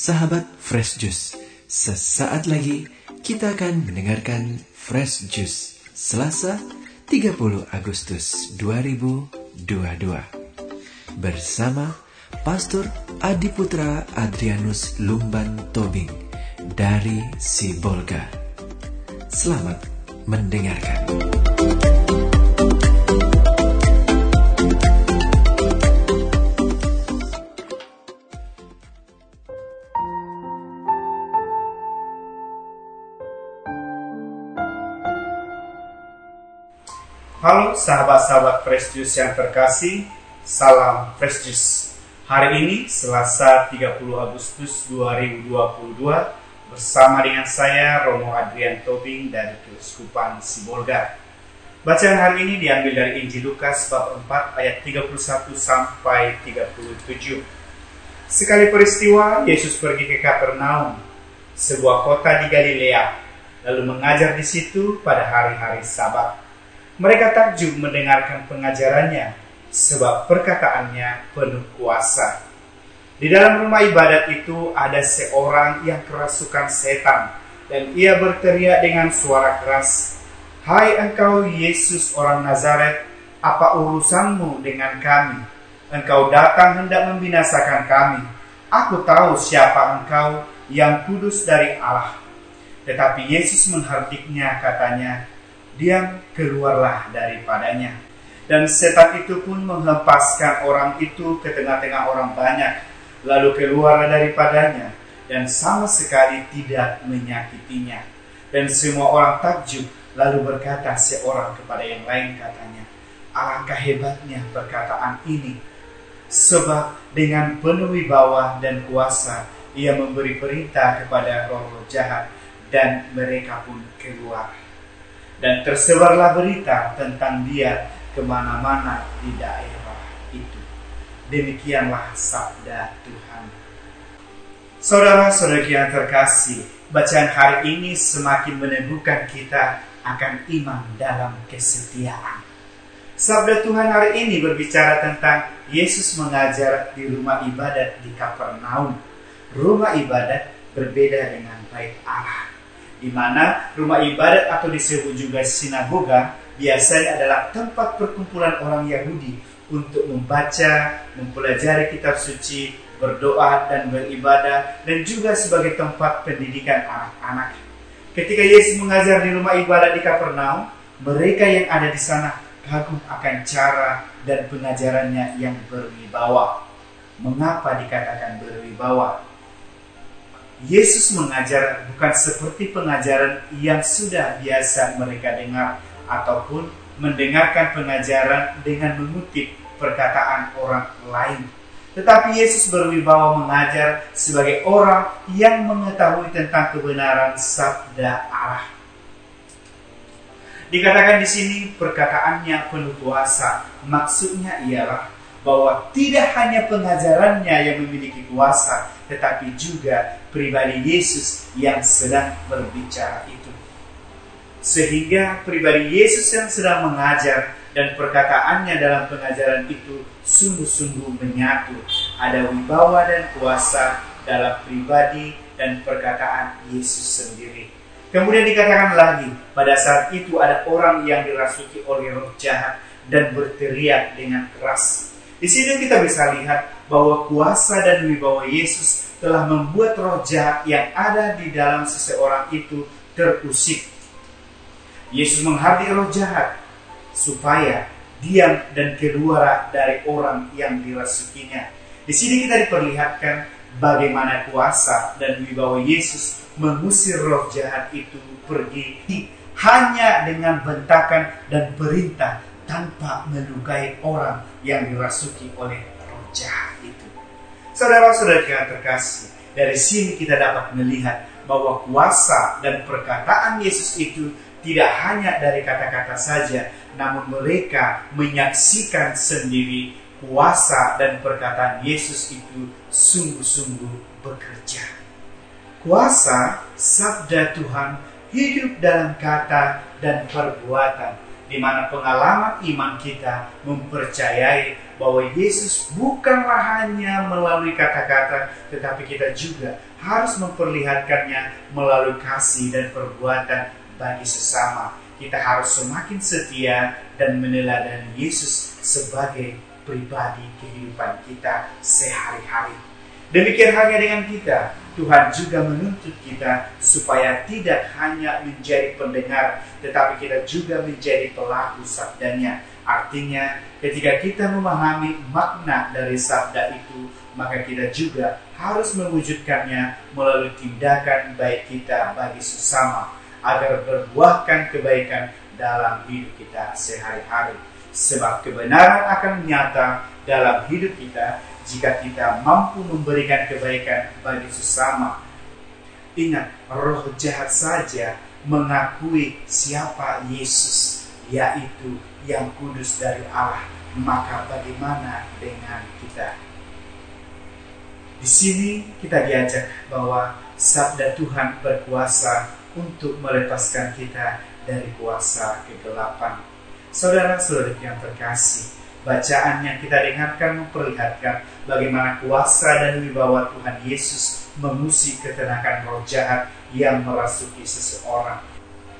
Sahabat Fresh Juice, sesaat lagi kita akan mendengarkan Fresh Juice Selasa 30 Agustus 2022 bersama Pastor Adiputra Adrianus Lumban Tobing dari Sibolga. Selamat mendengarkan. Halo sahabat-sahabat Fresh yang terkasih, salam Fresh. Hari ini Selasa 30 Agustus 2022 bersama dengan saya Romo Adrian Tobing dari Keuskupan Sibolga. Bacaan hari ini diambil dari Injil Lukas bab 4 ayat 31 sampai 37. Sekali peristiwa Yesus pergi ke Kapernaum, sebuah kota di Galilea, lalu mengajar di situ pada hari-hari Sabat. Mereka takjub mendengarkan pengajarannya, sebab perkataannya penuh kuasa. Di dalam rumah ibadat itu ada seorang yang kerasukan setan, dan ia berteriak dengan suara keras, Hai engkau Yesus orang Nazaret, apa urusanmu dengan kami? Engkau datang hendak membinasakan kami. Aku tahu siapa engkau yang kudus dari Allah. Tetapi Yesus menghardiknya katanya, diam keluarlah daripadanya. Dan setan itu pun menghempaskan orang itu ke tengah-tengah orang banyak, lalu keluarlah daripadanya, dan sama sekali tidak menyakitinya. Dan semua orang takjub, lalu berkata seorang kepada yang lain katanya, Alangkah hebatnya perkataan ini, sebab dengan penuh wibawa dan kuasa, ia memberi perintah kepada roh-roh jahat, dan mereka pun keluar dan tersebarlah berita tentang dia ke mana-mana di daerah itu. Demikianlah sabda Tuhan. Saudara-saudara yang terkasih, bacaan hari ini semakin meneguhkan kita akan iman dalam kesetiaan. Sabda Tuhan hari ini berbicara tentang Yesus mengajar di rumah ibadat di Kapernaum. Rumah ibadat berbeda dengan bait Allah di mana rumah ibadat atau disebut juga sinagoga biasanya adalah tempat perkumpulan orang Yahudi untuk membaca, mempelajari kitab suci, berdoa dan beribadah dan juga sebagai tempat pendidikan anak-anak. Ketika Yesus mengajar di rumah ibadat di Kapernaum, mereka yang ada di sana kagum akan cara dan pengajarannya yang berwibawa. Mengapa dikatakan berwibawa? Yesus mengajar bukan seperti pengajaran yang sudah biasa mereka dengar ataupun mendengarkan pengajaran dengan mengutip perkataan orang lain. Tetapi Yesus berwibawa mengajar sebagai orang yang mengetahui tentang kebenaran sabda Allah. Dikatakan di sini perkataannya penuh kuasa. Maksudnya ialah bahwa tidak hanya pengajarannya yang memiliki kuasa, tetapi juga pribadi Yesus yang sedang berbicara itu. Sehingga pribadi Yesus yang sedang mengajar dan perkataannya dalam pengajaran itu sungguh-sungguh menyatu. Ada wibawa dan kuasa dalam pribadi dan perkataan Yesus sendiri. Kemudian dikatakan lagi, pada saat itu ada orang yang dirasuki oleh roh jahat dan berteriak dengan keras di sini kita bisa lihat bahwa kuasa dan wibawa Yesus telah membuat roh jahat yang ada di dalam seseorang itu terusik. Yesus menghardi roh jahat supaya diam dan keluar dari orang yang dirasukinya. Di sini kita diperlihatkan bagaimana kuasa dan wibawa Yesus mengusir roh jahat itu pergi hanya dengan bentakan dan perintah tanpa melukai orang yang dirasuki oleh roh jahat. Saudara-saudara yang terkasih, dari sini kita dapat melihat bahwa kuasa dan perkataan Yesus itu tidak hanya dari kata-kata saja, namun mereka menyaksikan sendiri kuasa dan perkataan Yesus itu sungguh-sungguh bekerja. Kuasa sabda Tuhan hidup dalam kata dan perbuatan di mana pengalaman iman kita mempercayai bahwa Yesus bukanlah hanya melalui kata-kata, tetapi kita juga harus memperlihatkannya melalui kasih dan perbuatan bagi sesama. Kita harus semakin setia dan meneladani Yesus sebagai pribadi kehidupan kita sehari-hari. Demikian halnya dengan kita, Tuhan juga menuntut kita supaya tidak hanya menjadi pendengar, tetapi kita juga menjadi pelaku sabdanya. Artinya, ketika kita memahami makna dari sabda itu, maka kita juga harus mewujudkannya melalui tindakan baik kita bagi sesama, agar berbuahkan kebaikan dalam hidup kita sehari-hari. Sebab kebenaran akan nyata dalam hidup kita jika kita mampu memberikan kebaikan bagi sesama. Ingat, roh jahat saja mengakui siapa Yesus, yaitu yang kudus dari Allah. Maka bagaimana dengan kita? Di sini kita diajak bahwa sabda Tuhan berkuasa untuk melepaskan kita dari kuasa kegelapan. Saudara-saudara yang terkasih, Bacaan yang kita dengarkan memperlihatkan bagaimana kuasa dan wibawa Tuhan Yesus mengusik ketenakan roh jahat yang merasuki seseorang.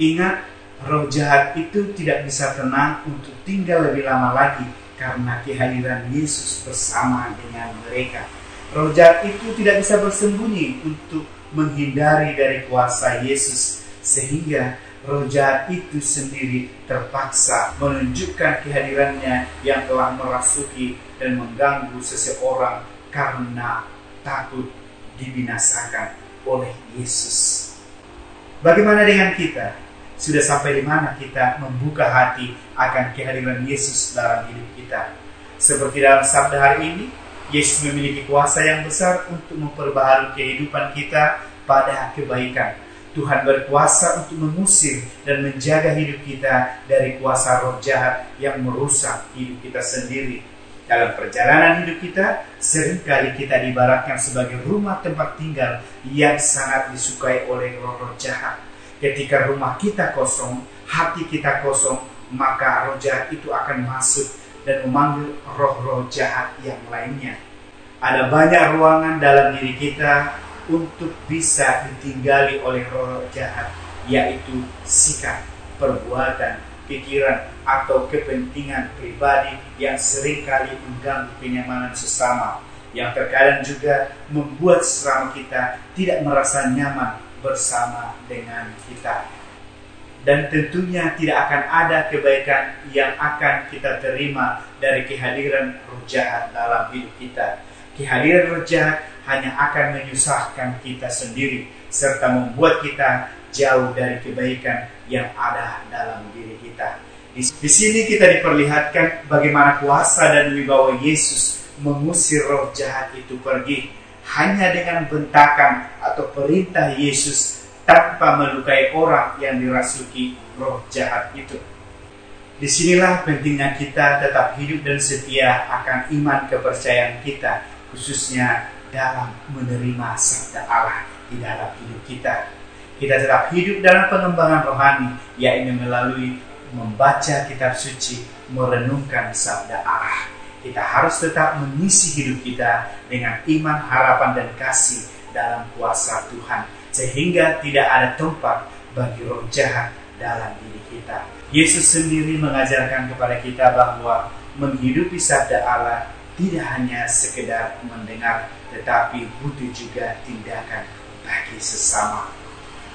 Ingat, roh jahat itu tidak bisa tenang untuk tinggal lebih lama lagi karena kehadiran Yesus bersama dengan mereka. Roh jahat itu tidak bisa bersembunyi untuk menghindari dari kuasa Yesus, sehingga roh jahat itu sendiri terpaksa menunjukkan kehadirannya yang telah merasuki dan mengganggu seseorang karena takut dibinasakan oleh Yesus. Bagaimana dengan kita? Sudah sampai di mana kita membuka hati akan kehadiran Yesus dalam hidup kita? Seperti dalam sabda hari ini, Yesus memiliki kuasa yang besar untuk memperbaharui kehidupan kita pada kebaikan Tuhan berkuasa untuk mengusir dan menjaga hidup kita dari kuasa roh jahat yang merusak hidup kita sendiri. Dalam perjalanan hidup kita, sering kali kita dibaratkan sebagai rumah tempat tinggal yang sangat disukai oleh roh-roh jahat. Ketika rumah kita kosong, hati kita kosong, maka roh jahat itu akan masuk dan memanggil roh-roh jahat yang lainnya. Ada banyak ruangan dalam diri kita untuk bisa ditinggali oleh roh jahat, yaitu sikap, perbuatan, pikiran, atau kepentingan pribadi yang sering kali mengganggu kenyamanan sesama, yang terkadang juga membuat sesama kita tidak merasa nyaman bersama dengan kita. Dan tentunya tidak akan ada kebaikan yang akan kita terima dari kehadiran roh jahat dalam hidup kita. Kehadiran roh jahat hanya akan menyusahkan kita sendiri serta membuat kita jauh dari kebaikan yang ada dalam diri kita. Di, di sini kita diperlihatkan bagaimana kuasa dan wibawa Yesus mengusir roh jahat itu pergi hanya dengan bentakan atau perintah Yesus tanpa melukai orang yang dirasuki roh jahat itu. Di sinilah pentingnya kita tetap hidup dan setia akan iman kepercayaan kita, khususnya dalam menerima sabda Allah di dalam hidup kita. Kita tetap hidup dalam pengembangan rohani, yaitu melalui membaca kitab suci, merenungkan sabda Allah. Kita harus tetap mengisi hidup kita dengan iman, harapan, dan kasih dalam kuasa Tuhan, sehingga tidak ada tempat bagi roh jahat dalam diri kita. Yesus sendiri mengajarkan kepada kita bahwa menghidupi sabda Allah tidak hanya sekedar mendengar tetapi butuh juga tindakan bagi sesama.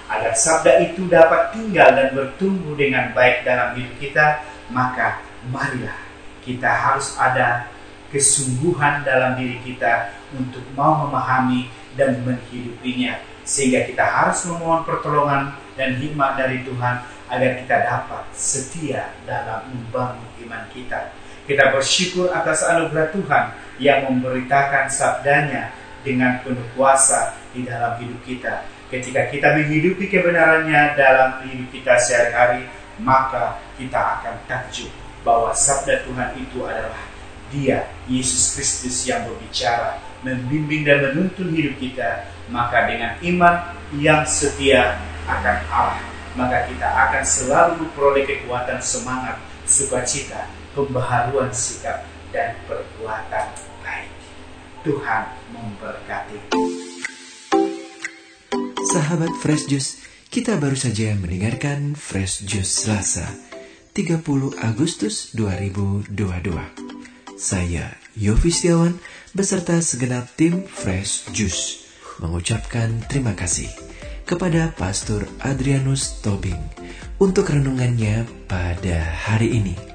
Agar sabda itu dapat tinggal dan bertumbuh dengan baik dalam hidup kita, maka marilah kita harus ada kesungguhan dalam diri kita untuk mau memahami dan menghidupinya. Sehingga kita harus memohon pertolongan dan hikmat dari Tuhan agar kita dapat setia dalam membangun iman kita. Kita bersyukur atas anugerah Tuhan yang memberitakan sabdanya dengan penuh kuasa di dalam hidup kita. Ketika kita menghidupi kebenarannya dalam hidup kita sehari-hari, maka kita akan takjub bahwa sabda Tuhan itu adalah Dia, Yesus Kristus yang berbicara, membimbing dan menuntun hidup kita. Maka dengan iman yang setia akan Allah, maka kita akan selalu memperoleh kekuatan semangat sukacita, pembaharuan sikap, dan perbuatan baik. Tuhan memberkati. Sahabat Fresh Juice, kita baru saja mendengarkan Fresh Juice Selasa, 30 Agustus 2022. Saya Yofi Setiawan beserta segenap tim Fresh Juice mengucapkan terima kasih kepada Pastor Adrianus Tobing untuk renungannya pada hari ini.